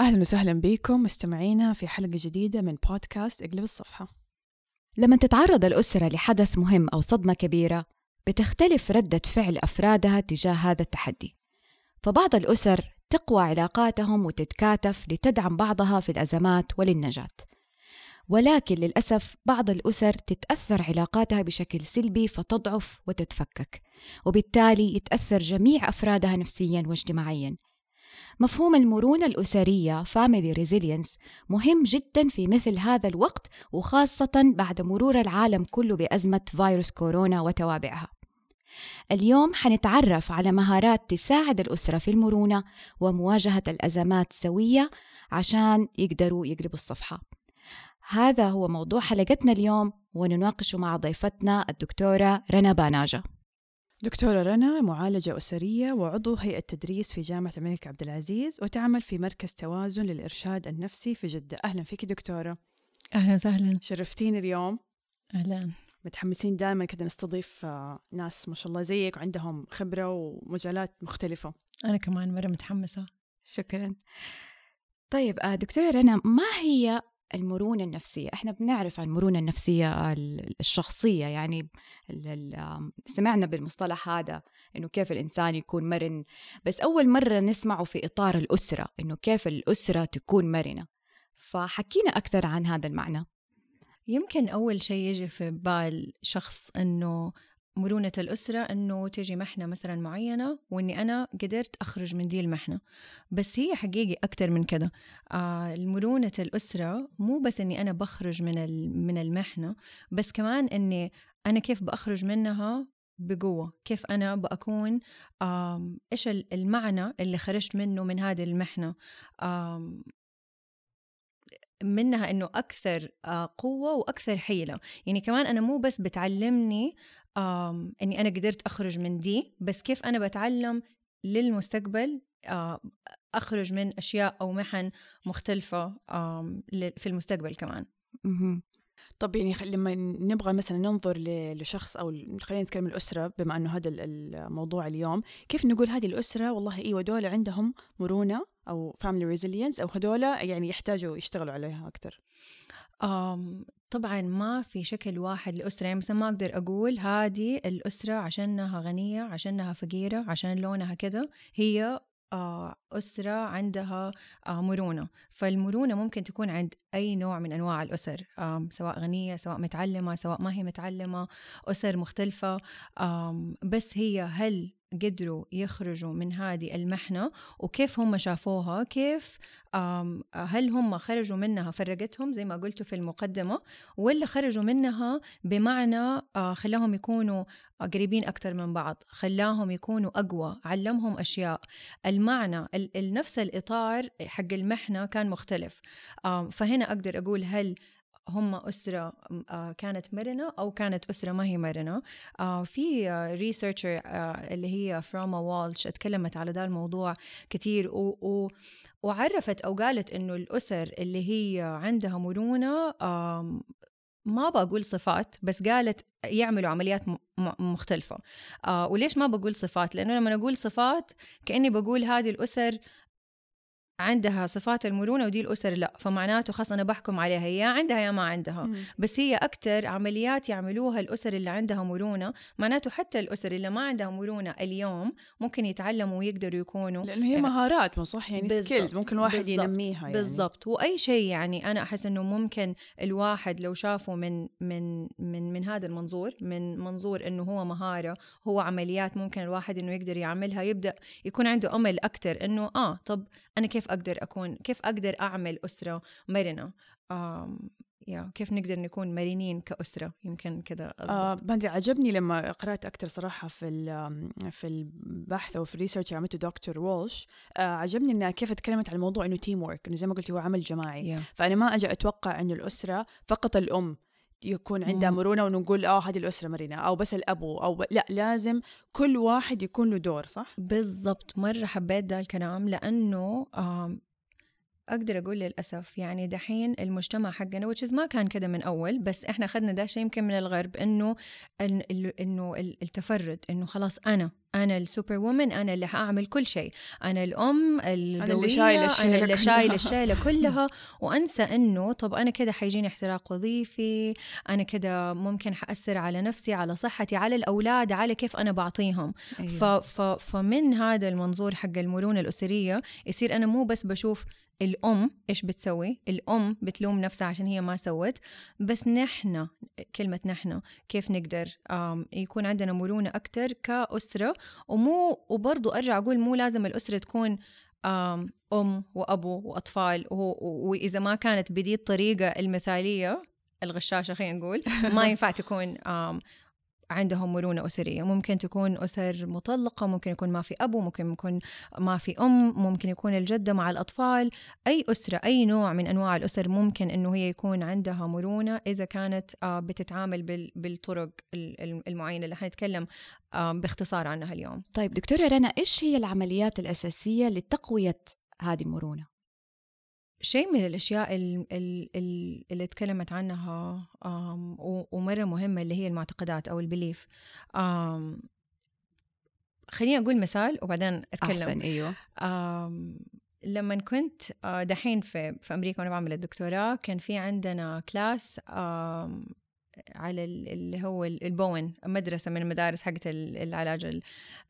أهلا وسهلا بكم مستمعينا في حلقة جديدة من بودكاست إقلب الصفحة. لما تتعرض الأسرة لحدث مهم أو صدمة كبيرة بتختلف ردة فعل أفرادها تجاه هذا التحدي. فبعض الأسر تقوى علاقاتهم وتتكاتف لتدعم بعضها في الأزمات وللنجاة. ولكن للأسف بعض الأسر تتأثر علاقاتها بشكل سلبي فتضعف وتتفكك وبالتالي يتأثر جميع أفرادها نفسيا واجتماعيا. مفهوم المرونة الأسرية Family Resilience مهم جدا في مثل هذا الوقت وخاصة بعد مرور العالم كله بأزمة فيروس كورونا وتوابعها. اليوم حنتعرف على مهارات تساعد الأسرة في المرونة ومواجهة الأزمات سوية عشان يقدروا يقلبوا الصفحة. هذا هو موضوع حلقتنا اليوم ونناقشه مع ضيفتنا الدكتورة رنا باناجة. دكتورة رنا معالجة أسرية وعضو هيئة تدريس في جامعة الملك عبد العزيز وتعمل في مركز توازن للإرشاد النفسي في جدة. أهلا فيك دكتورة. أهلا وسهلا. شرفتيني اليوم. أهلا. متحمسين دائما كده نستضيف آه، ناس ما شاء الله زيك وعندهم خبرة ومجالات مختلفة. أنا كمان مرة متحمسة. شكرا. طيب آه، دكتورة رنا ما هي المرونة النفسية. إحنا بنعرف عن المرونة النفسية الشخصية. يعني سمعنا بالمصطلح هذا إنه كيف الإنسان يكون مرن. بس أول مرة نسمعه في إطار الأسرة إنه كيف الأسرة تكون مرنة. فحكينا أكثر عن هذا المعنى. يمكن أول شيء يجي في بال شخص إنه مرونة الأسرة أنه تجي محنة مثلا معينة وإني أنا قدرت أخرج من دي المحنة. بس هي حقيقي أكتر من كده. آه مرونة الأسرة مو بس إني أنا بخرج من من المحنة بس كمان إني أنا كيف بأخرج منها بقوة. كيف أنا بأكون إيش المعنى اللي خرجت منه من هذه المحنة؟ منها إنه أكثر آه، قوة وأكثر حيلة. يعني كمان أنا مو بس بتعلمني إني أنا قدرت أخرج من دي بس كيف أنا بتعلم للمستقبل أخرج من أشياء أو محن مختلفة في المستقبل كمان. طب يعني لما نبغى مثلا ننظر لشخص أو خلينا نتكلم الأسرة بما إنه هذا الموضوع اليوم كيف نقول هذه الأسرة والله أيوه دول عندهم مرونة أو family resilience أو هذول يعني يحتاجوا يشتغلوا عليها أكثر طبعا ما في شكل واحد لأسرة. يعني مثلا ما أقدر أقول هذه الأسرة عشانها غنية عشانها فقيرة عشان لونها كذا هي آه، أسرة عندها آه، مرونة. فالمرونة ممكن تكون عند أي نوع من أنواع الأسر سواء غنية سواء متعلمة سواء ما هي متعلمة أسر مختلفة بس هي هل قدروا يخرجوا من هذه المحنة وكيف هم شافوها كيف هل هم خرجوا منها فرقتهم زي ما قلتوا في المقدمة ولا خرجوا منها بمعنى آه، خلاهم يكونوا قريبين أكثر من بعض خلاهم يكونوا أقوى علمهم أشياء. المعنى نفس الإطار حق المحنة كان مختلف. فهنا أقدر أقول هل هم أسرة آه، كانت مرنة أو كانت أسرة ما هي مرنة. آه، في ريسيرشر آه، اللي هي فراما والش اتكلمت على ذا الموضوع كثير و وعرفت أو قالت إنه الأسر اللي هي عندها مرونة ما بقول صفات بس قالت يعملوا عمليات مختلفة. وليش ما بقول صفات؟ لأنه لما أقول صفات كأني بقول هذه الأسر عندها صفات المرونة ودي الأسر لا فمعناته خلاص أنا بحكم عليها يا عندها يا ما عندها مم. بس هي أكثر عمليات يعملوها الأسر اللي عندها مرونة معناته حتى الأسر اللي ما عندها مرونة اليوم ممكن يتعلموا ويقدروا يكونوا لأنه هي مهارات مو صح يعني سكيلز ممكن الواحد بالزبط. ينميها يعني. بالضبط وأي شيء يعني أنا أحس إنه ممكن الواحد لو شافه من من من من هذا المنظور من منظور إنه هو مهارة هو عمليات ممكن الواحد إنه يقدر يعملها يبدأ يكون عنده أمل أكثر إنه آه طب أنا كيف أقدر أكون كيف أقدر أعمل أسرة مرنة؟ يا كيف نقدر نكون مرنين كأسرة؟ يمكن كذا آه ما ادري عجبني لما قرأت أكثر صراحة في في البحث أو في الريسيرش اللي عملته دكتور وولش آه عجبني إنها كيف تكلمت عن الموضوع إنه teamwork إنه زي ما قلتي هو عمل جماعي. yeah. فأنا ما أجي أتوقع إنه الأسرة فقط الأم يكون عندها مرونة ونقول آه هذه الأسرة مرنه أو بس الابو أو ب... لا لازم كل واحد يكون له دور صح؟ بالضبط. مرة حبيت ده الكلام لأنه أقدر أقول للأسف يعني دحين المجتمع حقنا which ما كان كده من أول بس إحنا أخذنا ده شيء يمكن من الغرب إنه إنه التفرد إنه خلاص أنا أنا ال superwoman أنا اللي حاعمل كل شيء أنا الأم القويه أنا اللي شايلة الشيلة أنا اللي كلها. شايله الشيله كلها وأنسى إنه طب أنا كده حيجيني احتراق وظيفي أنا كده ممكن حأثر على نفسي على صحتي على الأولاد على كيف أنا بعطيهم أيوة. ف ف فمن هذا المنظور حق المرونة الأسرية يصير أنا مو بس بشوف الأم إيش بتسوي الأم بتلوم نفسها عشان هي ما سوت بس نحن كلمة نحن كيف نقدر يكون عندنا مرونة أكثر كأسرة ومو وبرضو أرجع أقول مو لازم الأسرة تكون آم وابو وأطفال وإذا ما كانت بدي الطريقة المثالية الغشاشة خلينا نقول ما ينفع تكون عندهم مرونة أسرية. ممكن تكون أسر مطلقة ممكن يكون ما في أبو ممكن يكون ما في أم ممكن يكون الجدة مع الأطفال. أي أسرة أي نوع من أنواع الأسر ممكن أنه هي يكون عندها مرونة إذا كانت آه، بتتعامل بال- بالطرق ال- ال- المعينة اللي حنتكلم آه، باختصار عنها اليوم. طيب دكتورة رنا إيش هي العمليات الأساسية لتقوية هذه المرونة؟ شيء من الأشياء ال- ال- ال- اللي تكلمت عنها ومرة مهمة اللي هي المعتقدات أو ال belief خليني أقول مثال وبعدين أتكلم. أحسن أيوه. لما كنت آه، دحين في في أمريكا وأنا بعمل الدكتوراه كان في عندنا class على ال- اللي هو ال- البون مدرسة من المدارس حقت ال- العلاج ال-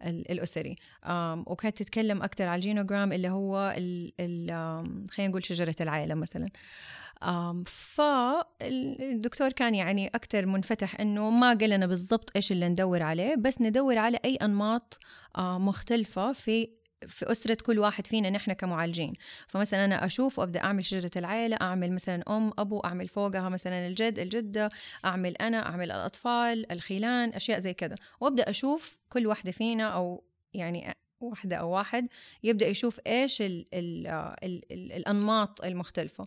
ال- الأسري. وكانت تتكلم أكثر على الجينوغرام اللي هو خلينا نقول شجرة العائلة مثلا. فالدكتور كان يعني أكثر منفتح إنه ما قال لنا بالضبط إيش اللي ندور عليه بس ندور على أي أنماط آه، مختلفة في في أسرة كل واحد فينا نحن كمعالجين. فمثلا أنا أشوف وأبدأ أعمل شجرة العائلة أعمل مثلا أم أبو أعمل فوقها مثلا الجد الجدة أعمل أنا أعمل الأطفال الخيلان أشياء زي كذا وأبدأ أشوف كل واحدة فينا أو يعني واحدة أو واحد يبدأ يشوف إيش ال ال ال ال الأنماط المختلفة.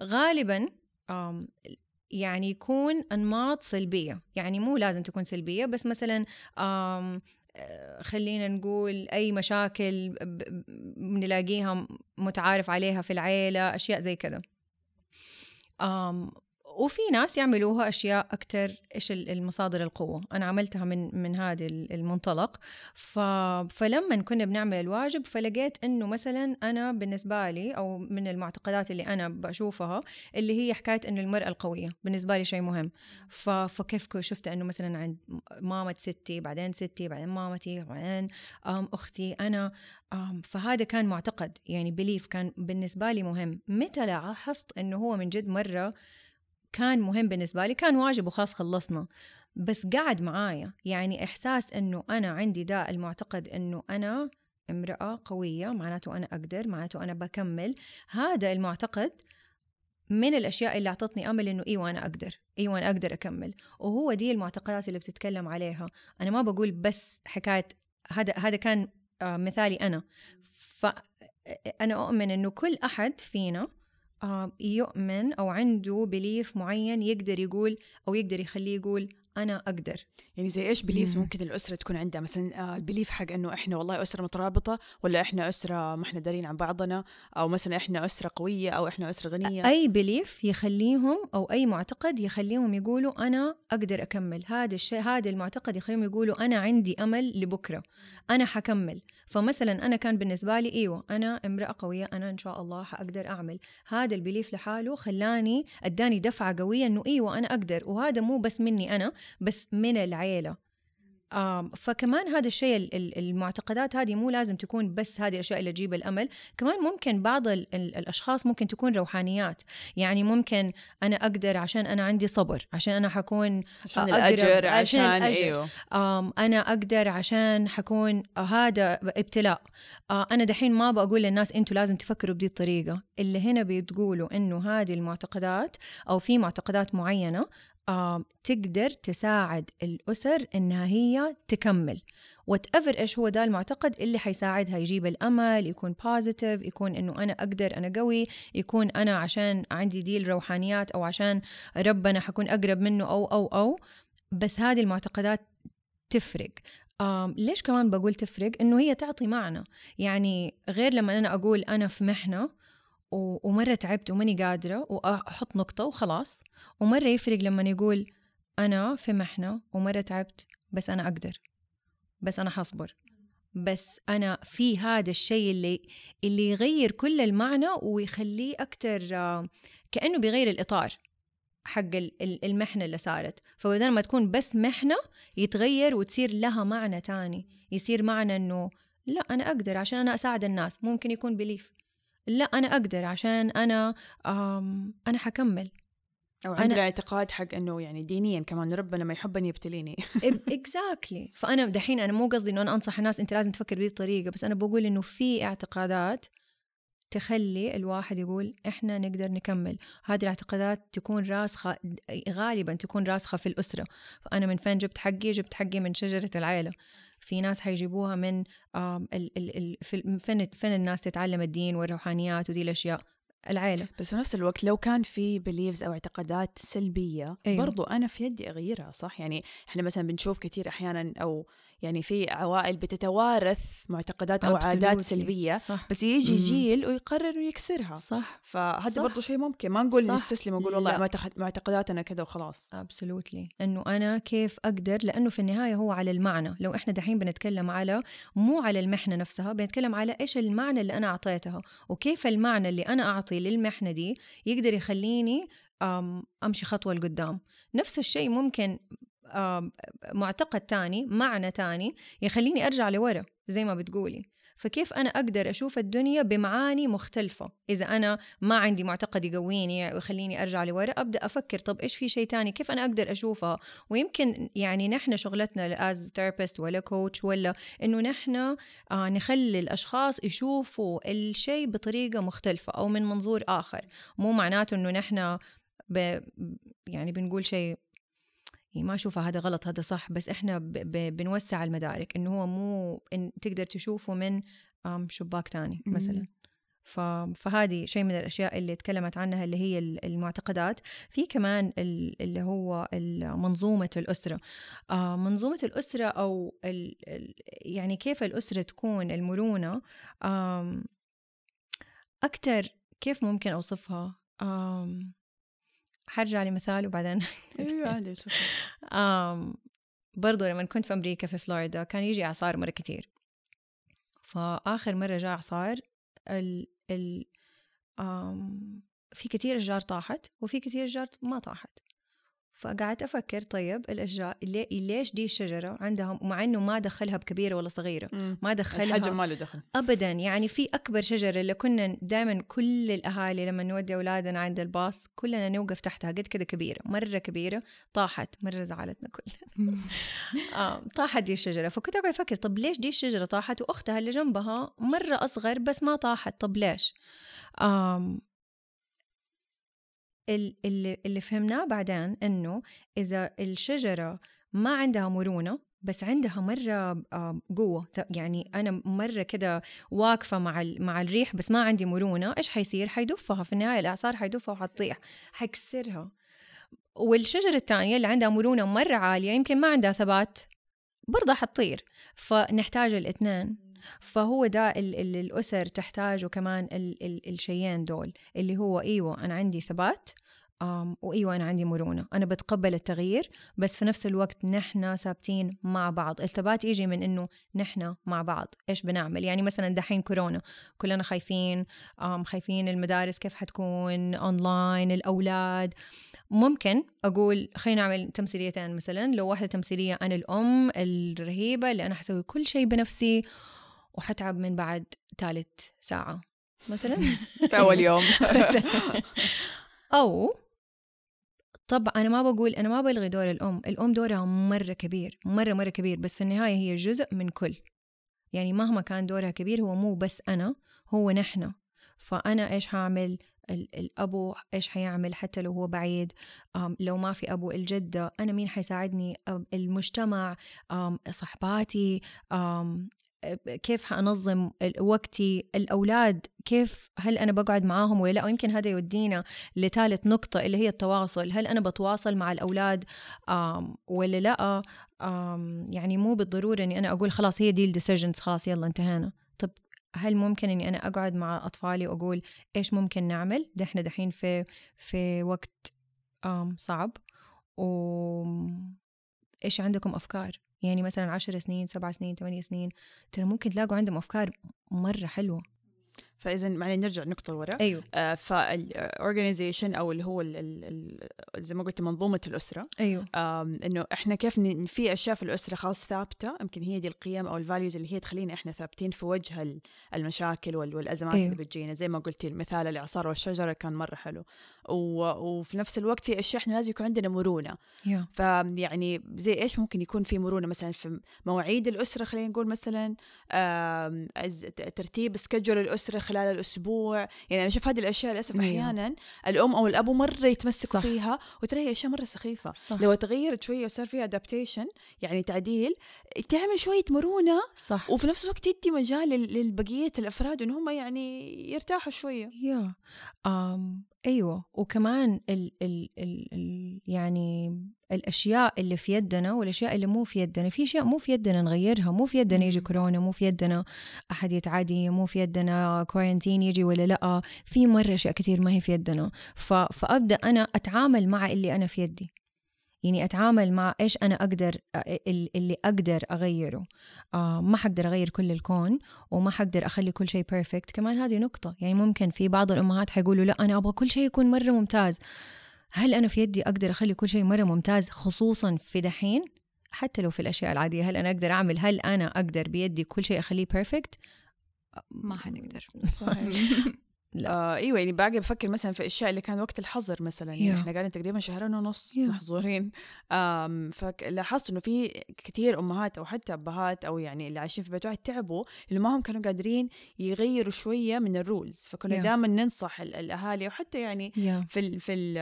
غالبا يعني يكون أنماط سلبية. يعني مو لازم تكون سلبية بس مثلا خلينا نقول أي مشاكل بنلاقيها متعارف عليها في العيلة أشياء زي كذا وفي ناس يعملوها أشياء أكثر إيش ال- المصادر القوة. أنا عملتها من من هذا ال- المنطلق. ف... فلما كنا بنعمل الواجب فلقيت إنه مثلا أنا بالنسبة لي أو من المعتقدات اللي أنا بشوفها اللي هي حكاية إنه المرأة القوية بالنسبة لي شيء مهم. ف... فكيف شفت إنه مثلا عند مامة ستي بعدين ستي بعدين مامتي بعدين أختي أنا فهذا كان معتقد. يعني belief كان بالنسبة لي مهم. متى لاحظت إنه هو من جد مرة كان مهم بالنسبة لي كان واجب وخلاص خلصنا. بس قعد معايا يعني إحساس إنه أنا عندي ده المعتقد إنه أنا امرأة قوية معناته أنا أقدر معناته أنا بكمل. هذا المعتقد من الأشياء اللي أعطتني أمل إنه إيوه أنا أقدر إيوه أنا أقدر أكمل. وهو دي المعتقدات اللي بتتكلم عليها. أنا ما بقول بس حكاية هذا هذا كان آه، مثالي أنا. فأنا أؤمن إنه كل أحد فينا يؤمن أو عنده belief معين يقدر يقول أو يقدر يخليه يقول أنا أقدر. يعني زي إيش beliefs مم. ممكن الأسرة تكون عندها؟ مثلا آه، ال belief حق إنه إحنا والله أسرة مترابطة ولا إحنا أسرة ما إحنا دارين عن بعضنا؟ أو مثلا إحنا أسرة قوية أو إحنا أسرة غنية؟ أي belief يخليهم أو أي معتقد يخليهم يقولوا أنا أقدر أكمل. هذا الشيء هذا المعتقد يخليهم يقولوا أنا عندي أمل لبكرة. أنا حكمل. فمثلا أنا كان بالنسبة لي إيوه أنا امرأة قوية أنا إن شاء الله حأقدر أعمل. هذا البليف لحاله خلاني أداني دفعة قوية إنه إيوه أنا أقدر وهذا مو بس مني أنا بس من العيلة. آم، فكمان هذا الشيء ال- ال- المعتقدات هذه مو لازم تكون بس هذه الأشياء اللي تجيب الأمل كمان ممكن بعض ال- ال- الأشخاص ممكن تكون روحانيات. يعني ممكن أنا أقدر عشان أنا عندي صبر عشان أنا حكون عشان الأجر عشان عشان الأجر. إيوه. أنا أقدر عشان حكون هذا ابتلاء. أنا دحين ما بقول للناس أنتوا لازم تفكروا بدي الطريقة. اللي هنا بتقولوا إنه هذه المعتقدات أو في معتقدات معينة تقدر تساعد الأسر إنها هي تكمل. whatever إيش هو ده المعتقد اللي حيساعدها. يجيب الأمل يكون positive يكون إنه أنا أقدر أنا قوي يكون أنا عشان عندي دي الروحانيات أو عشان ربنا حكون أقرب منه أو أو أو. بس هذه المعتقدات تفرق. ليش كمان بقول تفرق؟ إنه هي تعطي معنى. يعني غير لما أنا أقول أنا في محنة و- ومرة تعبت وماني قادرة وأحط نقطة وخلاص. ومرة يفرق لما يقول أنا في محنه ومرة تعبت بس أنا أقدر بس أنا حصبر بس أنا في هذا الشيء اللي اللي يغير كل المعنى ويخليه أكثر آه، كأنه بيغير الإطار حق المحنة اللي صارت. فبدل ما تكون بس محنة يتغير وتصير لها معنى تاني. يصير معنى إنه لا أنا أقدر عشان أنا أساعد الناس. ممكن يكون belief لا أنا أقدر عشان أنا أنا حكمل. أو عندنا أنا... اعتقاد حق إنه يعني دينيا كمان ربنا ما يحبني يبتليني. exactly فأنا دحين أنا مو قصدي إنه أنا أنصح الناس أنت لازم تفكر بهذه الطريقة بس أنا بقول إنه في اعتقادات تخلي الواحد يقول إحنا نقدر نكمل. هذه الاعتقادات تكون راسخة غالبا تكون راسخة في الأسرة. فأنا من فين جبت حقي؟ جبت حقي من شجرة العيلة. في ناس حيجيبوها من فين الناس تتعلم الدين والروحانيات ودي الأشياء. العائلة بس في نفس الوقت لو كان في بليفز أو اعتقادات سلبية أيوه. برضو أنا في يدي أغيرها صح؟ يعني إحنا مثلا بنشوف كثير أحيانا أو يعني في عوائل بتتوارث معتقدات أو عادات سلبية صح. بس يجي جيل ويقرر يكسرها صح. فهذا برضه شيء ممكن. ما نقول. نستسلم ونقول والله معتقداتنا كذا وخلاص. ابسولوتلي إنه أنا كيف أقدر؟ لأنه في النهاية هو على المعنى. لو إحنا دحين بنتكلم على مو على المحنة نفسها بنتكلم على إيش المعنى اللي أنا أعطيتها وكيف المعنى اللي أنا اعطي للمحنة دي يقدر يخليني أمشي خطوة لقدام. نفس الشيء ممكن معتقد تاني معنى تاني يخليني أرجع لورا زي ما بتقولي. فكيف أنا أقدر أشوف الدنيا بمعاني مختلفة؟ إذا أنا ما عندي معتقد يقويني ويخليني أرجع لورا أبدأ أفكر طب إيش في شيء تاني؟ كيف أنا أقدر أشوفها؟ ويمكن يعني نحن شغلتنا as therapist ولا coach ولا إنه نحن آه نخلي الأشخاص يشوفوا الشيء بطريقة مختلفة أو من منظور آخر. مو معناته إنه نحن ب يعني بنقول شيء ما أشوفها هذا غلط هذا صح بس إحنا ب ب بنوسع المدارك إنه هو مو إن تقدر تشوفه من شباك تاني مثلا. فهذه شيء من الأشياء اللي تكلمت عنها اللي هي المعتقدات. في كمان اللي هو منظومة الأسرة. آه، منظومة الأسرة أو يعني كيف الأسرة تكون المرونة أكثر كيف ممكن أوصفها؟ حرجع لمثال وبعدين أيوه برضو لما كنت في أمريكا في فلوريدا كان يجي إعصار مرة كتير. فآخر مرة جاء إعصار ال ال في كتير اشجار طاحت وفي كتير اشجار ما طاحت. فقعدت أفكر طيب الأشجار ليش دي الشجرة عندها مع إنه ما دخلها بكبيرة ولا صغيرة ما دخلها الحجم ما له دخل. أبدا. يعني في أكبر شجرة اللي كنا دائما كل الأهالي لما نودي أولادنا عند الباص كلنا نوقف تحتها قد كده كبيرة مرة كبيرة طاحت مرة زعلتنا كلنا. آه طاحت دي الشجرة. فكنت أقعد أفكر طب ليش دي الشجرة طاحت؟ وأختها اللي جنبها مرة أصغر بس ما طاحت. طب ليش؟ آم اللي, اللي فهمناه بعدين إنه إذا الشجرة ما عندها مرونة بس عندها مرة قوة يعني أنا مرة كده واقفة مع مع الريح بس ما عندي مرونة إيش حيصير؟ حيدفها في النهاية الإعصار حيدفها وحتطيح. حيكسرها والشجرة الثانية اللي عندها مرونة مرة عالية يمكن ما عندها ثبات برضه حتطير. فنحتاج الإثنين. فهو ده اللي الأسر تحتاجه كمان الشيئين دول اللي هو أيوة أنا عندي ثبات وأيوة أنا عندي مرونة. أنا بتقبل التغيير بس في نفس الوقت نحن ثابتين مع بعض. الثبات يجي من إنه نحن مع بعض. إيش بنعمل؟ يعني مثلا دحين كورونا كلنا خايفين خايفين المدارس كيف حتكون أونلاين الأولاد. ممكن أقول خلينا نعمل تمثيليتين مثلا. لو واحدة تمثيلية أنا الأم الرهيبة اللي أنا حسوي كل شيء بنفسي وحتعب من بعد ثالث ساعة مثلا. في أول يوم. أو طبعا أنا ما بقول أنا ما بلغي دور الأم. الأم دورها مرة كبير مرة مرة كبير. بس في النهاية هي جزء من كل. يعني مهما كان دورها كبير هو مو بس أنا هو نحن. فأنا إيش هعمل؟ الأبو إيش حيعمل؟ حتى لو هو بعيد لو ما في أبو الجدة أنا مين حيساعدني؟ المجتمع صحباتي كيف حأنظم وقتي الأولاد كيف هل أنا بقعد معاهم ولا لا؟ ويمكن هذا يودينا لثالث نقطة اللي هي التواصل. هل أنا بتواصل مع الأولاد ولا لا؟ يعني مو بالضرورة أني أنا أقول خلاص هي دي الديسيجنز خلاص يلا انتهينا. طب هل ممكن إني أنا أقعد مع أطفالي وأقول إيش ممكن نعمل؟ ده إحنا دحين في في وقت صعب. و إيش عندكم أفكار؟ يعني مثلا عشر سنين سبع سنين ثمانية سنين ترى ممكن تلاقوا عندهم أفكار مرة حلوة. فإذا معنا نرجع نقطة لورا أيوه آه فال organization أو اللي هو ال ال ال زي ما قلت منظومة الأسرة أيوه إنه إحنا كيف. في أشياء في الأسرة خلاص ثابتة يمكن هي دي القيم أو ال values اللي هي تخلينا إحنا ثابتين في وجه المشاكل وال... والأزمات أيوه. اللي بتجينا زي ما قلتي المثال الإعصار والشجرة كان مرة حلو. وفي نفس الوقت في أشياء إحنا لازم يكون عندنا مرونة yeah. فيعني زي إيش ممكن يكون في مرونة مثلا في مواعيد الأسرة خلينا نقول مثلا ترتيب schedule الأسرة خلال الأسبوع يعني أنا أشوف هذه الأشياء للأسف أيوه. أحيانا الأم أو الابو مرة يتمسكوا صح. فيها وترى هي أشياء مرة سخيفة صح. لو تغيرت شوية وصار فيها adaptation يعني تعديل تعمل شوية مرونة صح وفي نفس الوقت تدي مجال للبقية الأفراد إن هم يعني يرتاحوا شوية يا um, أيوه وكمان ال ال ال ال يعني الأشياء اللي في يدنا والأشياء اللي مو في يدنا في أشياء مو في يدنا نغيرها مو في يدنا يجي كورونا مو في يدنا أحد يتعادي مو في يدنا كورنتين يجي ولا لأ في مرة أشياء كثير ما هي في يدنا. فأبدأ أنا أتعامل مع اللي أنا في يدي. يعني أتعامل مع إيش أنا أقدر اللي أقدر أغيره. آه ما حقدر أغير كل الكون وما حقدر أخلي كل شيء perfect كمان هذه نقطة. يعني ممكن في بعض الأمهات حيقولوا لا أنا أبغى كل شيء يكون مرة ممتاز. هل أنا في يدي أقدر أخلي كل شيء مرة ممتاز خصوصا في دحين؟ حتى لو في الأشياء العادية. هل أنا أقدر أعمل؟ هل أنا أقدر بيدي كل شيء أخليه perfect ما حنقدر. لا. آه أيوه يعني باقي بفكر مثلا في الاشياء اللي كان وقت الحظر مثلا يعني yeah. إحنا قاعدين تقريبا شهرين ونص yeah. محظورين فلاحظت إنه في كثير أمهات أو حتى أبهات أو يعني اللي عايشين في بيت واحد تعبوا اللي ما هم كانوا قادرين يغيروا شوية من ال rules فكنا yeah. دائما ننصح الأهالي وحتى يعني yeah. في ال في ال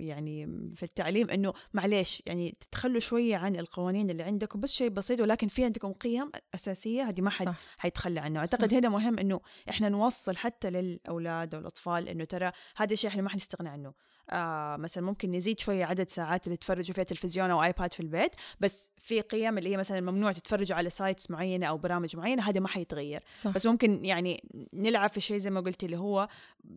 يعني في التعليم إنه معليش يعني تتخلوا شوية عن القوانين اللي عندكم بس شيء بسيط ولكن في عندكم قيم أساسية هذه ما حد حيتخلى عنه أعتقد صح. هنا مهم إنه إحنا نوصل حتى للاولاد الاولاد أو الاطفال إنه ترى هذا الشيء إحنا ما حنستغنى عنه. آه مثلا ممكن نزيد شوية عدد ساعات اللي تتفرجوا فيها تلفزيون أو آيباد في البيت بس في قيم اللي هي مثلا ممنوع تتفرجوا على sites معينة أو برامج معينة هذا ما حيتغير. صح. بس ممكن يعني نلعب في شيء زي ما قلت اللي هو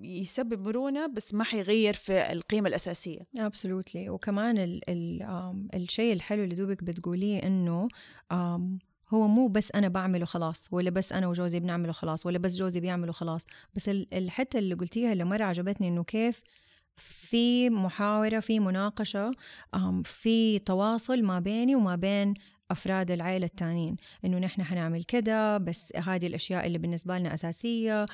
يسبب مرونة بس ما حيغير في القيمة الأساسية. ابسولوتلي وكمان ال ال الشيء الحلو اللي دوبك بتقوليه إنه هو مو بس أنا بعمله خلاص ولا بس أنا وجوزي بنعمله خلاص ولا بس جوزي بيعمله خلاص. بس الحتة اللي قلتيها اللي مرة عجبتني إنه كيف في محاورة في مناقشة في تواصل ما بيني وما بين أفراد العائلة التانيين إنه نحن حنعمل كده بس هذه الأشياء اللي بالنسبة لنا أساسية.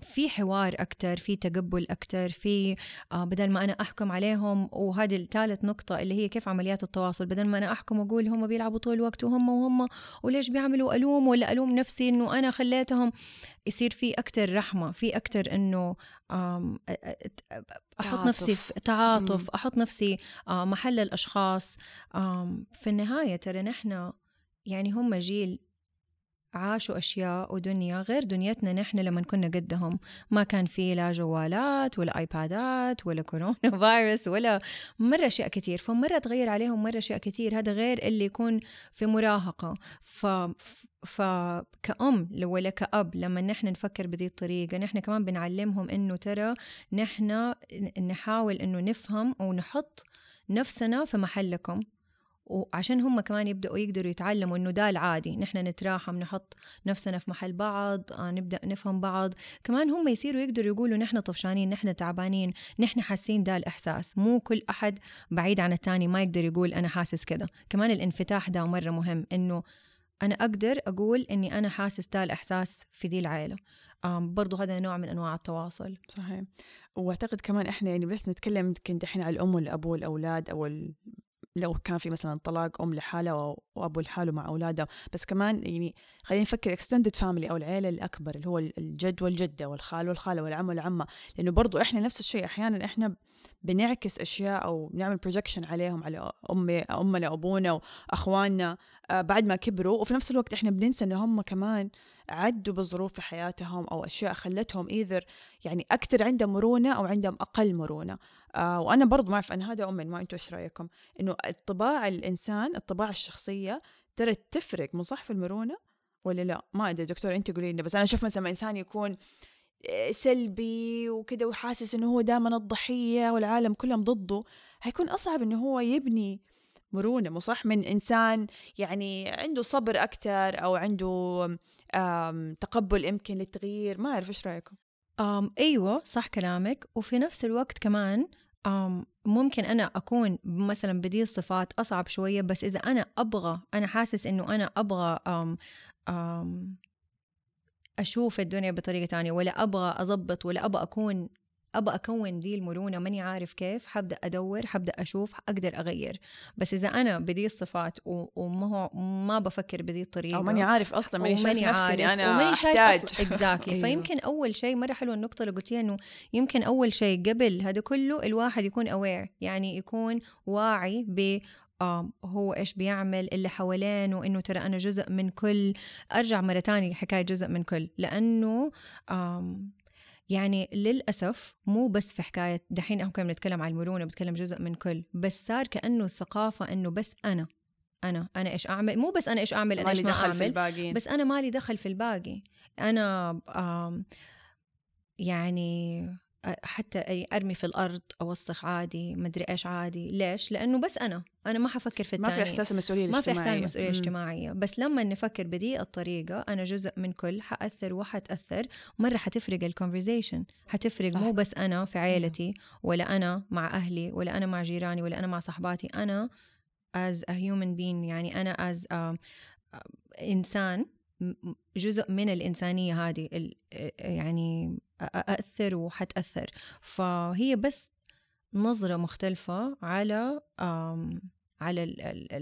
في حوار أكتر في تقبل أكتر في بدل ما أنا أحكم عليهم وهذه الثالث نقطة اللي هي كيف عمليات التواصل. بدل ما أنا أحكم وأقول هم بيلعبوا طول الوقت وهم وهم وليش بيعملوا ألوم؟ ولا ألوم نفسي إنه أنا خليتهم يصير في أكتر رحمة في أكتر إنه أحط نفسي في تعاطف أحط نفسي محل الأشخاص. في النهاية ترى نحن يعني هم جيل عاشوا أشياء ودنيا غير دنيتنا نحن لما كنا قدهم. ما كان في لا جوالات ولا آيبادات ولا كورونا فيروس ولا مرة أشياء كتير. فمرة تغير عليهم مرة أشياء كتير. هذا غير اللي يكون في مراهقة. ف فكأم ولا كأب لما نحن نفكر بهذه الطريقة نحن كمان بنعلمهم إنه ترى نحن نحاول إنه نفهم ونحط نفسنا في محلكم. وعشان هم كمان يبدأوا يقدروا يتعلموا إنه ده العادي نحن نتراحم نحط نفسنا في محل بعض آه نبدأ نفهم بعض. كمان هم يصيروا يقدروا يقولوا نحن طفشانين نحن تعبانين نحن حاسين ده الإحساس. مو كل أحد بعيد عن التاني ما يقدر يقول أنا حاسس كده. كمان الانفتاح ده مرة مهم إنه أنا أقدر أقول إني أنا حاسس ده الإحساس في دي العائلة برضو هذا نوع من أنواع التواصل. صحيح. وأعتقد كمان إحنا يعني بس نتكلم كنت الحين على الأم والأب والأولاد أو لو كان في مثلا طلاق أم لحالها وأبو لحاله مع أولاده. بس كمان يعني خلينا نفكر extended family أو العيلة الأكبر اللي هو الجد والجدة والخال والخالة والعم والعمة. لأنه برضو إحنا نفس الشيء أحيانا إحنا بنعكس أشياء أو بنعمل projection عليهم على امي أمنا أبونا واخواننا آه، بعد ما كبروا. وفي نفس الوقت إحنا بننسى إن هم كمان عدوا بظروف في حياتهم أو أشياء خلتهم إيذر يعني أكثر عندهم مرونة أو عندهم أقل مرونة. آه وأنا برضو ما أعرف أنا هذا اؤمن ما أنتم إيش رأيكم؟ إنه الطباع الإنسان الطباع الشخصية ترى تفرق مو صح في المرونة ولا لا؟ ما أدري دكتور انت قولي لنا بس أنا أشوف مثلا إنسان يكون آه، سلبي وكذا وحاسس إنه هو دائما الضحية والعالم كلهم ضده حيكون أصعب إنه هو يبني مرونة مو صح؟ من إنسان يعني عنده صبر أكثر أو عنده تقبل يمكن للتغيير. ما أعرف إيش رأيكم؟ أم أيوه صح كلامك. وفي نفس الوقت كمان أم ممكن أنا أكون مثلا بدي صفات أصعب شوية بس إذا أنا أبغى أنا حاسس إنه أنا أبغى أم أم أشوف الدنيا بطريقة تانية ولا أبغى أضبط ولا أبغى أكون أبى أكون دي المرونة ماني عارف كيف حبدأ أدور حبدأ أشوف أقدر أغير. بس إذا أنا بدي الصفات وما هو ما بفكر بدي الطريقة أو ماني عارف أصلا ماني شايف نفسي عارف أنا وماني شايف exactly أيوه. فيمكن أول شيء مرة حلوة النقطة اللي قلتيها إنه يمكن أول شيء قبل هذا كله الواحد يكون aware يعني يكون واعي ب هو إيش بيعمل اللي حوالينه وانه ترى أنا جزء من كل أرجع مرة تانية حكايه جزء من كل. لأنه يعني للأسف مو بس في حكاية دحين إحنا كنا بنتكلم عن المرونة بتكلم جزء من كل بس صار كأنه الثقافة إنه بس أنا أنا أنا إيش أعمل مو بس أنا إيش أعمل أنا إيش ما أعمل في الباقين. بس أنا مالي دخل في الباقي أنا يعني حتى أرمي في الأرض أوسخ عادي مدري إيش عادي. ليش؟ لأنه بس أنا أنا ما حفكر في الثاني ما في إحساس المسؤولية الاجتماعيه ما في إحساس المسؤولية الاجتماعية. بس لما نفكر بدي الطريقة أنا جزء من كل حأثر وحتأثر. مرة حتفرق الكونفرزيشن حتفرق صح. مو بس أنا في عائلتي ولا أنا مع أهلي ولا أنا مع جيراني ولا أنا مع صحباتي. أنا as a human being يعني أنا as a إنسان جزء من الإنسانية هذه يعني أأثر وحتأثر. فهي بس نظرة مختلفة على على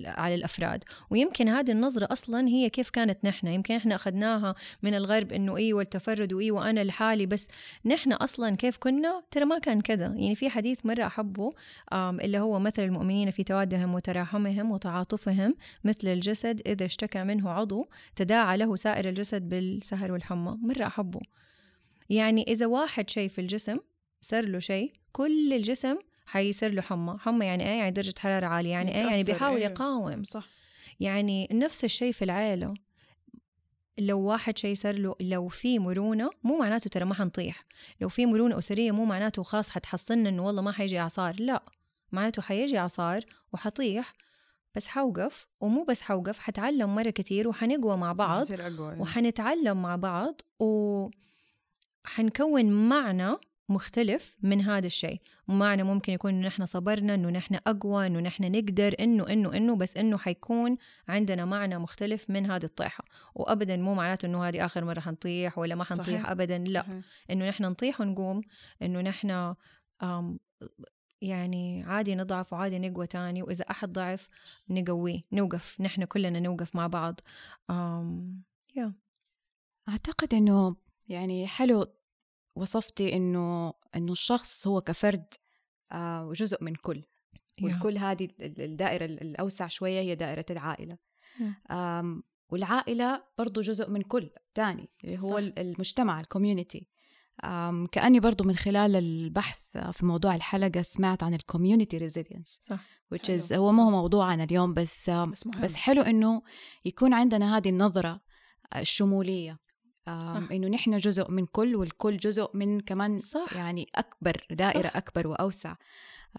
على الأفراد. ويمكن هذه النظرة أصلا هي كيف كانت نحن. يمكن إحنا أخذناها من الغرب إنه أيوه التفرد وايوه أنا لحالي بس نحن أصلا كيف كنا؟ ترى ما كان كذا. يعني في حديث مرة أحبه اللي هو مثل المؤمنين في توادهم وتراحمهم وتعاطفهم مثل الجسد إذا اشتكى منه عضو تداعى له سائر الجسد بالسهر والحمى. مرة أحبه. يعني إذا واحد شيء في الجسم صار له شيء كل الجسم حيصير له حمى. حمى يعني إيه؟ يعني درجة حرارة عالية. يعني إيه؟ يعني بيحاول أيوه. يقاوم. صح. يعني نفس الشيء في العيلة لو واحد شيء صار له لو في مرونة مو معناته ترى ما حنطيح. لو في مرونة أسرية مو معناته خلاص حتحصلنا إنه والله ما حيجي إعصار. لا. معناته حيجي إعصار وحطيح بس حوقف. ومو بس حوقف حتعلم مرة كتير وحنقوى مع بعض أقوى وحنتعلم مع بعض وحنكون معنى مختلف من هذا الشيء معنى ممكن يكون إنه نحن صبرنا إنه نحن أقوى إنه نحن نقدر إنه إنه إنه بس إنه حيكون عندنا معنى مختلف من هذه الطيحة وابدا مو معناته إنه هذه آخر مرة حنطيح ولا ما حنطيح صحيح. ابدا لا صحيح. إنه نحن نطيح ونقوم إنه نحن يعني عادي نضعف وعادي نقوى تاني وإذا أحد ضعف نقويه نوقف نحن كلنا نوقف مع بعض أم... yeah. أعتقد إنه يعني حلو وصفتي إنه إنه الشخص هو كفرد آه جزء من كل. والكل هذه الدائرة الأوسع شوية هي دائرة العائلة. والعائلة برضو جزء من كل تاني اللي هو صح. المجتمع ال community كأني برضو من خلال البحث في موضوع الحلقة سمعت عن ال community resilience صح. which is هو ما هو موضوعنا اليوم بس بس, بس حلو إنه يكون عندنا هذه النظرة الشمولية. إنه نحن جزء من كل والكل جزء من كمان صح. يعني أكبر دائرة صح. أكبر وأوسع.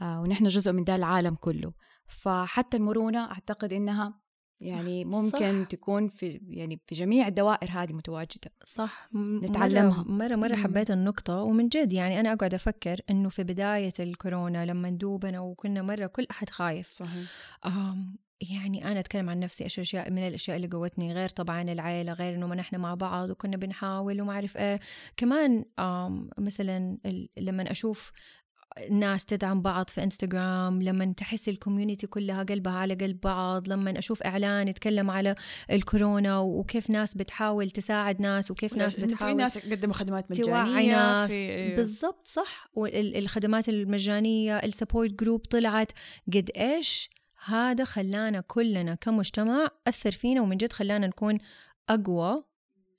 آه ونحن جزء من ده العالم كله. فحتى المرونة أعتقد إنها يعني ممكن صح. تكون في يعني في جميع الدوائر هذه متواجدة. صح. نتعلمها. مرة مرة, حبيت النقطة. ومن جد يعني أنا أقعد أفكر إنه في بداية الكورونا لما ندوبنا وكنا مرة كل أحد خايف. صحيح. يعني أنا أتكلم عن نفسي إيش أشياء من الأشياء اللي قوتني غير طبعا العيلة غير إنه ما نحن مع بعض وكنا بنحاول وما أعرف إيه. كمان مثلا لما أشوف ناس تدعم بعض في إنستغرام لما تحس ال community كلها قلبها على قلب بعض لما أشوف إعلان يتكلم على الكورونا وكيف ناس بتحاول تساعد ناس وكيف ناس بتحاول في ناس قدموا خدمات مجانية ناس. في. بالضبط صح. والخدمات المجانية ال support group طلعت. قد إيش هذا خلانا كلنا كمجتمع أثر فينا ومن جد خلانا نكون أقوى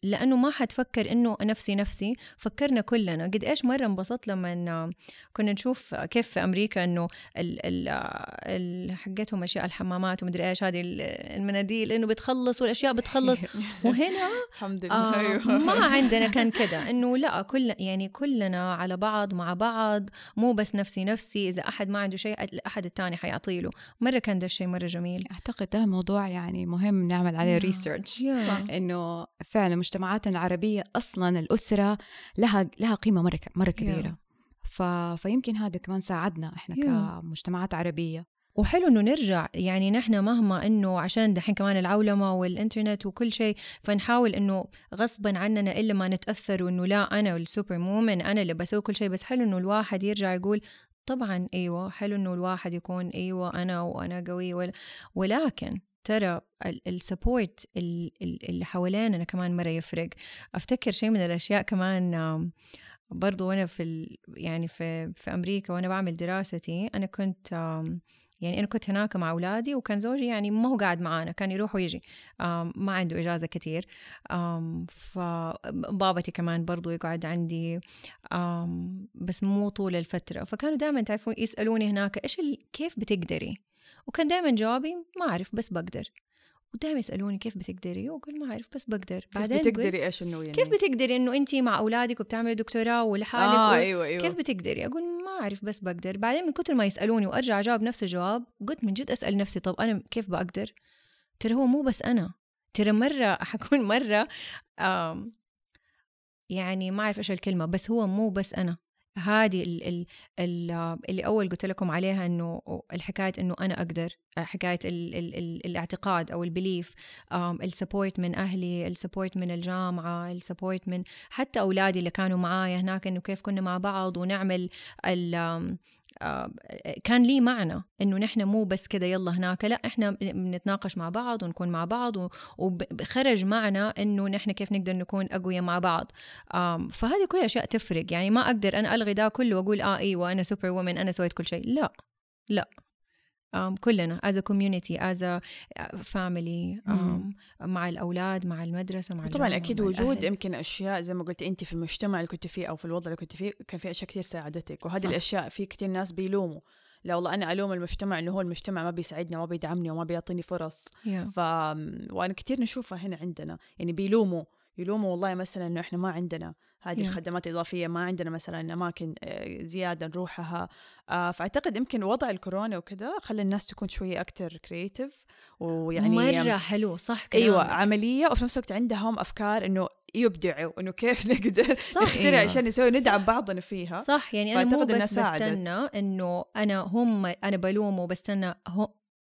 لأنه ما حتفكر إنه نفسي نفسي فكرنا كلنا. قد إيش مرة انبسطت لما كنا نشوف كيف في أمريكا إنه ال حقتهم أشياء الحمامات ومدري إيش هذه المناديل إنه بتخلص والأشياء بتخلص. وهنا الحمد لله. آه أيوه. ما عندنا كان كذا إنه لا كل يعني كلنا على بعض مع بعض مو بس نفسي نفسي. إذا أحد ما عنده شيء الأحد الثاني حيعطي له. مرة كان ده الشيء مرة جميل. أعتقد ده موضوع يعني مهم نعمل عليه ريسيرش إنه فعلا مجتمعاتنا العربية أصلا الأسرة لها لها قيمة مرة مرة كبيرة. ف... فيمكن هذا كمان ساعدنا إحنا كمجتمعات عربية. وحلو إنه نرجع يعني نحن مهما إنه عشان دحين كمان العولمة والإنترنت وكل شيء فنحاول إنه غصبا عننا إلا ما نتأثر وإنه لا أنا السوبر مومن أنا اللي بسوي كل شيء بس حلو إنه الواحد يرجع يقول طبعا إيوه حلو إنه الواحد يكون إيوه أنا وأنا قوي ولكن ترى ال support اللي حوالينا كمان مرة يفرق. أفتكر شيء من الأشياء كمان برضو وأنا في يعني في في أمريكا وأنا بعمل دراستي أنا كنت يعني أنا كنت هناك مع أولادي وكان زوجي يعني ما هو قاعد معانا كان يروح ويجي. ما عنده إجازة كتير. فبابتي كمان برضو يقعد عندي. بس مو طول الفترة. فكانوا دائما تعرفون يسألوني هناك إيش كيف بتقدري؟ وكان دائما جوابي ما أعرف بس بقدر. ودائما يسألوني كيف بتقدري؟ واقول ما أعرف بس بقدر. كيف بعدين بتقدري؟ إيش إنه يعني؟ كيف بتقدري إنه انت مع أولادك وبتعملي دكتوراه ولحالك آه أيوة أيوة. كيف بتقدري؟ أقول ما أعرف بس بقدر. بعدين من كثر ما يسألوني وأرجع أجاوب نفس الجواب قلت من جد أسأل نفسي طب أنا كيف بقدر؟ ترى هو مو بس أنا. ترى مرة حكون مرة يعني ما أعرف إيش الكلمة بس هو مو بس أنا. هذه ال ال ال اللي أول قلت لكم عليها إنه الحكاية إنه أنا أقدر حكاية ال ال ال الاعتقاد أو البليف السبورت من أهلي السبورت من الجامعة السبورت من حتى أولادي اللي كانوا معايا هناك إنه كيف كنا مع بعض ونعمل كان لي معنى إنه نحن مو بس كده يلا هناك لا إحنا بنتناقش مع بعض ونكون مع بعض وخرج معنا إنه نحن كيف نقدر نكون أقوياء مع بعض. فهذه كل أشياء تفرق يعني ما أقدر أنا ألغي ده كله وأقول آه إيوه أنا سوبر وومن أنا سويت كل شيء. لا لا. Um, كلنا as a community as a family um, مع الأولاد مع المدرسة مع طبعا أكيد وجود يمكن أشياء زي ما قلت أنت في المجتمع اللي كنت فيه أو في الوضع اللي كنت فيه كان في أشياء كثير ساعدتك وهذه الأشياء في كثير ناس بيلوموا. لا والله أنا ألوم المجتمع إنه هو المجتمع ما بيساعدنا وما بيدعمني وما بيعطيني فرص. Yeah. ف وأنا كثير نشوفها هنا عندنا. يعني بيلوموا يلوموا والله مثلا إنه إحنا ما عندنا. هذه yeah. الخدمات الإضافية ما عندنا مثلا أماكن آه، زيادة نروحها آه، فأعتقد يمكن وضع الكورونا وكذا خلى الناس تكون شوية أكتر كرييتيف ويعني مرة حلو صح كلامك. أيوة عملية وفي نفس الوقت عندهم أفكار إنه يبدعوا إنه كيف نقدر نخترع أيوة. عشان نسوي ندعم بعضنا فيها صح يعني أنا مو بس بستنى إنه أنا هم أنا بلوم وبستنى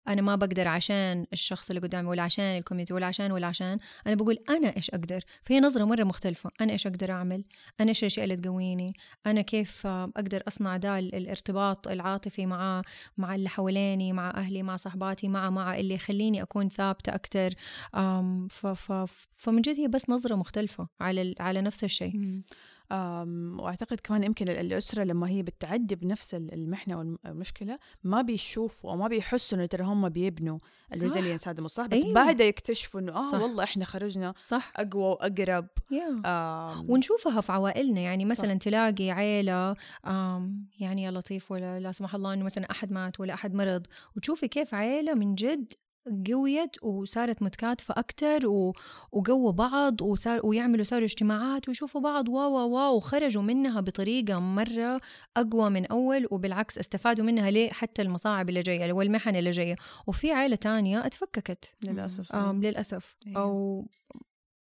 أنا ما بقدر عشان الشخص اللي قدامي ولا عشان الكوميونتي ولا عشان ولا عشان. أنا بقول أنا إيش أقدر؟ فهي نظرة مرة مختلفة. أنا إيش أقدر أعمل؟ أنا إيش الأشياء اللي تقويني؟ أنا كيف أقدر أصنع ده الارتباط العاطفي مع مع اللي حواليني مع أهلي مع صحباتي مع مع اللي يخليني أكون ثابتة أكثر فمن جد هي بس نظرة مختلفة على على نفس الشيء. وأعتقد كمان يمكن الأسرة لما هي بتعدي بنفس المحنة والمشكلة ما بيشوفوا أو ما بيحسوا إنه ترى هم بيبنوا ال resilience هذا مو صح بس أيوه. بعد يكتشفوا إنه آه صح. والله إحنا خرجنا صح أقوى وأقرب ونشوفها في عوائلنا يعني مثلا صح. تلاقي عيلة يعني يا لطيف ولا لا سمح الله إنه مثلا أحد مات ولا أحد مرض وتشوفي كيف عيلة من جد قويت وصارت متكاتفة أكتر و... وقووا بعض وصار ويعملوا صاروا اجتماعات ويشوفوا بعض wow wow وخرجوا منها بطريقة مرة أقوى من أول وبالعكس استفادوا منها ليه حتى المصاعب اللي جاية والمحن اللي جاية. وفي عائلة تانية اتفككت. للأسف. آم للأسف. أيوه. أو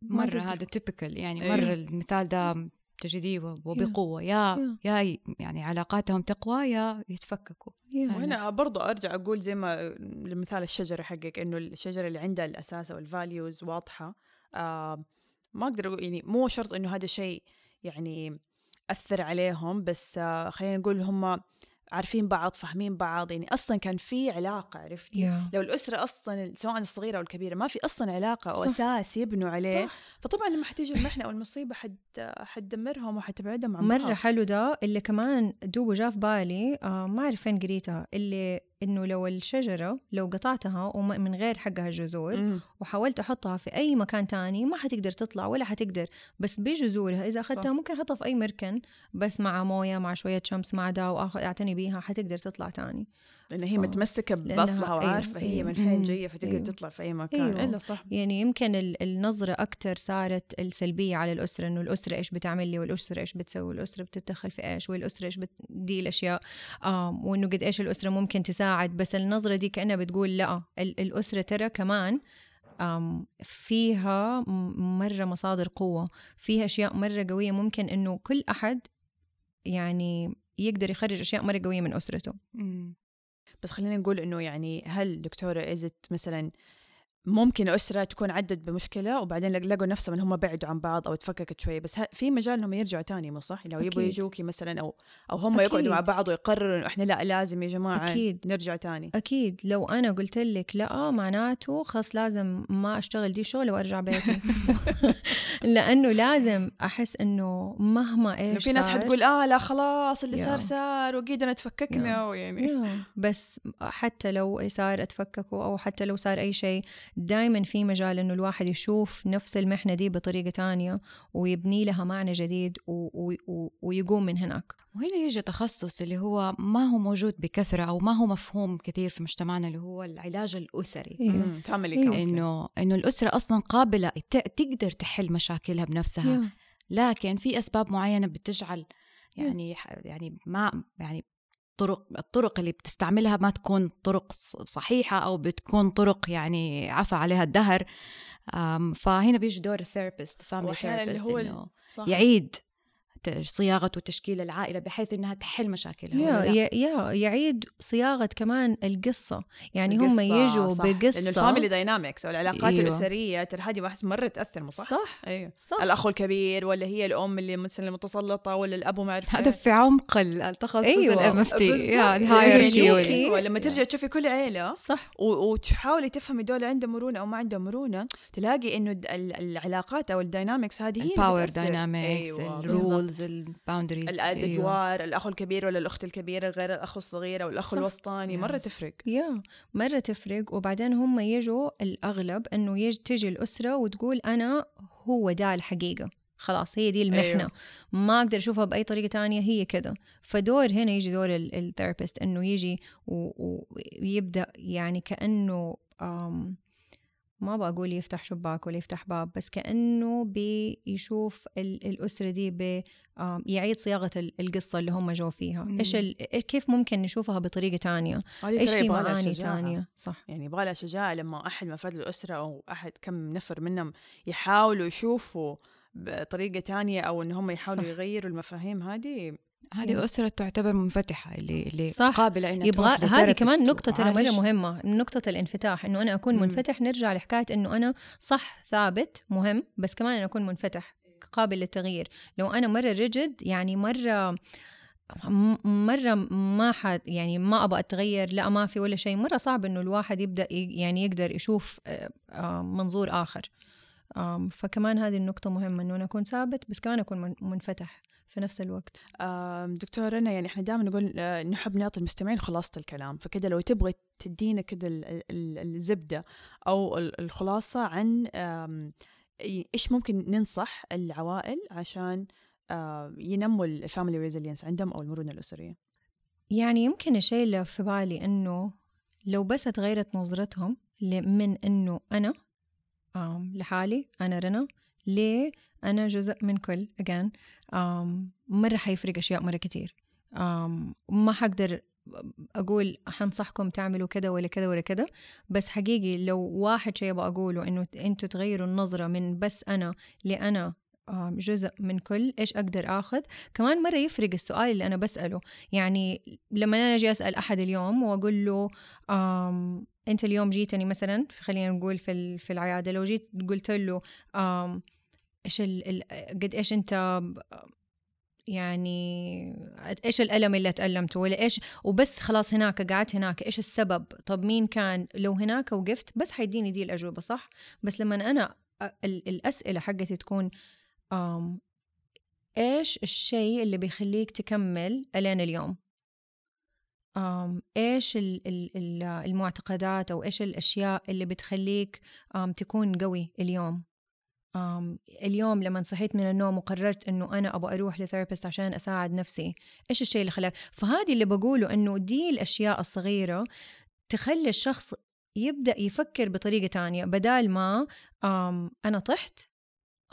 مرة هذا typical يعني أيوه. مرة المثال ده تجديه وبقوة. yeah yeah. يعني علاقاتهم تقوى يا يتفككوا. وهنا برضو أرجع أقول زي ما لمثال الشجرة حقك إنه الشجرة اللي عندها الأساس أو ال values واضحة. آه ما أقدر أقول يعني مو شرط إنه هذا الشيء يعني أثر عليهم بس آه خلينا نقول هم عارفين بعض فاهمين بعض يعني أصلا كان في علاقة عرفتي yeah. لو الأسرة أصلا سواء الصغيرة أو الكبيرة ما في أصلا علاقة أو صح. أساس يبنوا عليه صح. فطبعا لما حتيجي المحنة أو المصيبة حد حتدمرهم وحتبعدهم عن مرة بعض. حلو ده اللي كمان دوب جاء في بالي آه ما أعرف فين قريتها اللي إنه لو الشجرة لو قطعتها ومن غير حقها جذور مم. وحاولت أحطها في أي مكان تاني ما حتقدر تطلع ولا حتقدر بس بجذورها إذا أخذتها. ممكن أحطها في أي مركن بس مع موية مع شوية شمس مع دا واعتني بيها حتقدر تطلع تاني لأن هي متمسكة بأصلها أيوة، وعارفة هي أيوة. من فين. جاية فتقدر أيوة. تطلع في أي مكان أيوة. إلا صح يعني يمكن ال- النظرة أكتر صارت السلبية على الأسرة إنه الأسرة إيش بتعمل لي والأسرة إيش بتسوي والأسرة بتتدخل في إيش والأسرة إيش بت... دي الأشياء آم وإنه قد إيش الأسرة ممكن تساعد بس النظرة دي كأنها بتقول لأ ال- الأسرة ترى كمان فيها مرة مصادر قوة فيها أشياء مرة قوية ممكن إنه كل أحد يعني يقدر يخرج أشياء مرة قوية من أسرته مم. بس خلينا نقول إنه يعني هل دكتورة ازت مثلا ممكن أسرة تكون عدت بمشكلة وبعدين لق- لقوا نفسهم إن هم بعدوا عن بعض أو تفككت شوية بس في مجال إنهم يرجعوا تاني مو صح؟ لو يبغوا. يجوكي مثلا أو أو هم أكيد. يقعدوا مع بعض ويقرروا إنه إحنا لا لازم يا جماعة أكيد. نرجع تاني أكيد لو أنا قلت لك لا معناته خلاص لازم ما أشتغل دي شغل وأرجع بيتي لأنه لازم أحس إنه مهما إيش في ناس حتقول آه لا خلاص اللي. صار صار وقيدنا تفككنا ويعني بس حتى لو صار أتفككوا أو حتى لو صار أي شيء دائما في مجال إنه الواحد يشوف نفس المحنة دي بطريقة تانية ويبني لها معنى جديد و- و- و- ويقوم من هناك. وهنا يجي تخصص اللي هو ما هو موجود بكثرة أو ما هو مفهوم كثير في مجتمعنا اللي هو العلاج الأسري. family أيوة. counseling إنه إنه الأسرة أصلا قابلة ت- تقدر تحل مشاكلها بنفسها. yeah. لكن في أسباب معينة بتجعل يعني يعني ما يعني طرق الطرق اللي بتستعملها ما تكون طرق صحيحة أو بتكون طرق يعني عفى عليها الدهر فهنا بيجي دور ال therapist family وأحياناً اللي هو. يعيد صياغة وتشكيل العائلة بحيث إنها تحل مشاكلها yeah؟ yeah يعيد صياغة كمان القصة يعني هم القصة، يجوا صح. بقصة لأنه الفاميلي داينامكس أو العلاقات أيوة. الأسرية ترى هذه بحس مرة تأثر صح؟ صح أيوه صح الأخ الكبير ولا هي الأم اللي مثلا المتسلطة ولا الأب ما أعرف هذا في عمق ال- التخصص أيوة، ال MFT. ال hierarchy يعني وال- أيوة لما ترجع تشوفي كل عيلة صح وتحاولي تفهمي دول عندهم مرونة أو ما عندهم مرونة تلاقي ال- العلاقات أو ال dynamics هذه هي ال power. dynamics ال roles بالضبط. ال boundaries الأدوار الأخ الكبير ولا الأخت الكبيرة غير الأخ الصغير أو الاخ. الوسطاني مرة Yes. تفرق yeah مرة تفرق وبعدين هم يجوا الأغلب إنه يج تجي الأسرة وتقول أنا هو ده الحقيقة خلاص هي دي المحنة أيوة. أيوه. ما أقدر أشوفها بأي طريقة تانية هي كده فدور هنا يجي دور ال therapist إنه يجي و- ويبدأ يعني كأنه أم ما بقول يفتح شباك ولا يفتح باب بس كأنه بيشوف ال- الأسرة دي ب آم، يعيد صياغة ال- القصة اللي هم جو فيها مم. إيش كيف ممكن نشوفها بطريقة تانية ترى في معاني شجاعة. تانية صح يعني يبغى لها شجاعة لما أحد من أفراد الأسرة أو أحد كم نفر منهم يحاولوا يشوفوا بطريقة تانية أو إن هم يحاولوا صح. يغيروا المفاهيم هذه هذه أسرة تعتبر منفتحة اللي اللي صح. قابلة إنها يبغى هذه كمان نقطة ترى مرة. مهمة نقطة الانفتاح إنه أنا أكون مم. منفتح نرجع لحكاية إنه أنا صح ثابت مهم بس كمان أنا أكون منفتح قابل للتغيير لو أنا مرة ريجد يعني مرة مرة ما حد يعني ما أبغى أتغير لا ما في ولا شيء مرة صعب إنه الواحد يبدأ يعني يقدر يشوف آه، آه، منظور آخر فكمان هذه النقطة مهمة إنه أنا أكون ثابت بس كمان أكون من- منفتح في نفس الوقت. دكتور رنا يعني إحنا دائما نقول آه، نحب نعطي المستمعين خلاصة الكلام فكده لو تبغي تدينا كده ال- ال- الزبدة أو ال- الخلاصة عن إيش ممكن ننصح العوائل عشان آه، ينموا ال family resilience عندهم أو المرونة الأسرية؟ يعني يمكن الشيء اللي في بالي إنه لو بس اتغيرت نظرتهم من إنه أنا لحالي أنا رنا ليه أنا جزء من كل again مره حيفرق أشياء مرة كتير. ما حقدر أقول حنصحكم تعملوا كذا ولا كذا ولا كذا بس حقيقي لو واحد شيء أبغى أقوله إنه أنتوا تغيروا النظرة من بس أنا لأنا آم، جزء من كل إيش أقدر آخذ؟ كمان مرة يفرق السؤال اللي أنا بسأله. يعني لما أنا أجي أسأل أحد اليوم وأقول له أنت اليوم جيتني مثلا خلينا نقول في في العيادة لو جيت قلت له إيش قد إيش أنت يعني إيش الألم اللي تألمته؟ ولا إيش وبس خلاص هناك قعدت هناك إيش السبب؟ طب مين كان لو هناك وقفت؟ بس حيديني دي الأجوبة صح؟ بس لما أنا الأسئلة حقتي تكون إيش الشيء اللي بيخليك تكمل ألين اليوم؟ إيش المعتقدات أو إيش الأشياء اللي بتخليك تكون قوي اليوم؟ اليوم لما صحيت من النوم وقررت إنه أنا أبغى أروح لثيرابيست عشان أساعد نفسي إيش الشيء اللي خلاك؟ فهذه اللي بقوله إنه دي الأشياء الصغيرة تخلي الشخص يبدأ يفكر بطريقة تانية بدال ما أنا طحت؟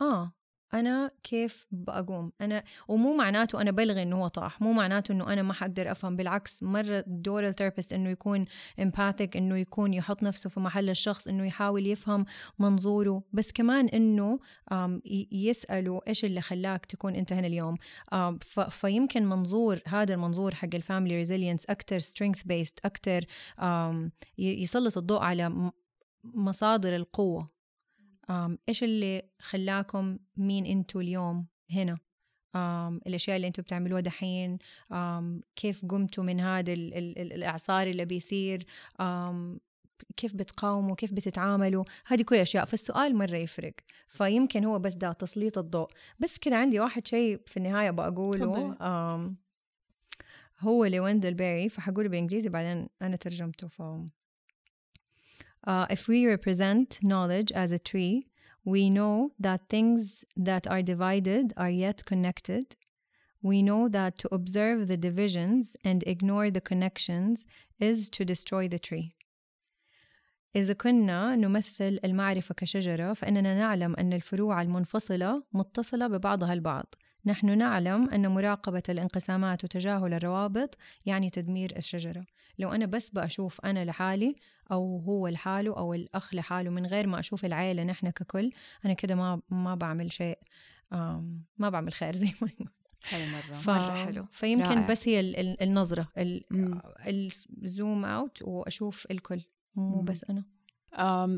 آه. أنا كيف بقوم أنا ومو معناته أنا بلغي إنه هو طاح مو معناته إنه أنا ما حقدر أفهم بالعكس مرة دور ال therapist إنه يكون empathic إنه يكون يحط نفسه في محل الشخص إنه يحاول يفهم منظوره بس كمان إنه يسأله إيش اللي خلاك تكون أنت هنا اليوم. فيمكن منظور هذا المنظور حق ال family resilience أكثر strength based أكثر يسلط الضوء على مصادر القوة. إيش اللي خلاكم مين أنتوا اليوم هنا؟ الأشياء اللي أنتوا بتعملوها دحين كيف قمتوا من هذا الإعصار اللي بيصير كيف بتقاوموا كيف بتتعاملوا؟ هذه كل الأشياء. فالسؤال مرة يفرق. فيمكن هو بس ده تسليط الضوء. بس كده عندي واحد شيء في النهاية بقوله هو لويندل بيري فحقوله بالانجليزي بعدين أنا ترجمته ف Uh, if we represent knowledge as a tree, we know that things that are divided are yet connected. We know that to observe the divisions and ignore the connections is to destroy the tree. إذا كنا نمثل المعرفة كشجرة فإننا نعلم أن الفروع المنفصلة متصلة ببعضها البعض. نحن نعلم أن مراقبة الانقسامات وتجاهل الروابط يعني تدمير الشجرة. لو أنا بس بأشوف أنا لحالي أو هو لحاله أو الأخ لحاله من غير ما أشوف العائلة نحن ككل أنا كده ما ما بعمل شيء ما بعمل خير زي ما حلو مرة. ف... مرة حلو. فيمكن رائع. بس هي النظرة الزوم أوت وأشوف الكل مو بس أنا.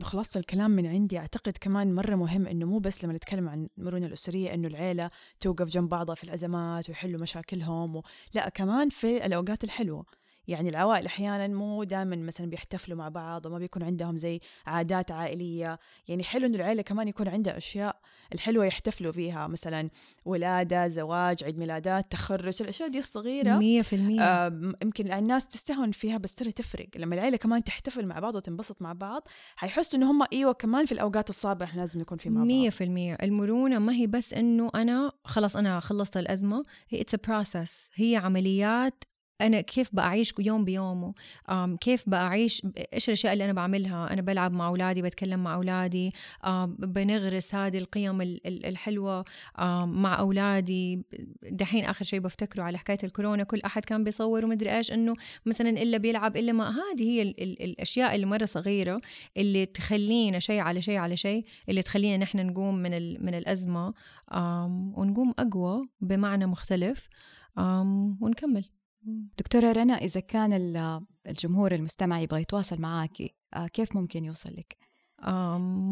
خلاص الكلام من عندي. أعتقد كمان مرة مهم إنه مو بس لما نتكلم عن المرونة الأسرية إنه العيلة توقف جنب بعضها في الأزمات ويحلوا مشاكلهم و... لا كمان في الأوقات الحلوة. يعني العوائل أحيانا مو دائما مثلا بيحتفلوا مع بعض وما بيكون عندهم زي عادات عائلية. يعني حلو إنه العيلة كمان يكون عندها أشياء الحلوة يحتفلوا فيها مثلا ولادة زواج عيد ميلادات تخرج الأشياء دي الصغيرة 100% آه يمكن الناس تستهون فيها بس ترى تفرق. لما العيلة كمان تحتفل مع بعض وتنبسط مع بعض حيحسوا إنه هم إيوه كمان في الأوقات الصعبة إحنا لازم نكون في مع بعض. 100% المرونة ما هي بس إنه أنا خلاص أنا خلصت الأزمة هي it's process هي عمليات أنا كيف بعيش يوم بيومه؟ كيف بعيش إيش الأشياء اللي أنا بعملها؟ أنا بلعب مع أولادي بتكلم مع أولادي بنغرس هذه القيم الحلوة مع أولادي. دحين آخر شيء بفتكره على حكاية الكورونا كل أحد كان بيصور ومدري إيش إنه مثلا إلا بيلعب إلا ما هذه هي ال ال الأشياء اللي مرة صغيرة اللي تخلينا شيء على شيء على شيء اللي تخلينا نحن نقوم من من الأزمة ونقوم أقوى بمعنى مختلف ونكمل. دكتورة رنا إذا كان الجمهور المستمع يبغى يتواصل معك آه، كيف ممكن يوصل لك؟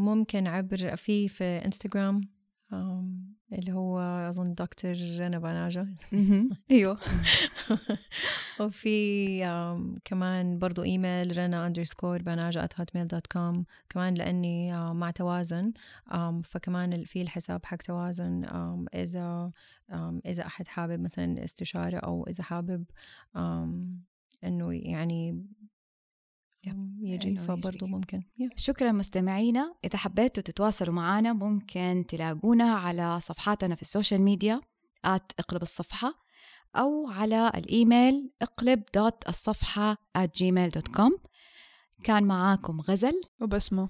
ممكن عبر في في إنستغرام اللي هو أظن دكتور رنا بناجة أيوه. وفي كمان برضو إيميل رنا underscore بناجة com كمان لأني مع توازن فكمان في الحساب حق توازن إذا إذا أحد حابب مثلا استشارة أو إذا حابب إنه يعني يجي فبرضه ممكن. شكرا مستمعينا. إذا حبيتوا تتواصلوا معنا ممكن تلاقونا على صفحاتنا في ال social media at اقلب الصفحة أو على الإيميل اقلب دوت الصفحة at gmail.com كان معاكم غزل. وبسمة.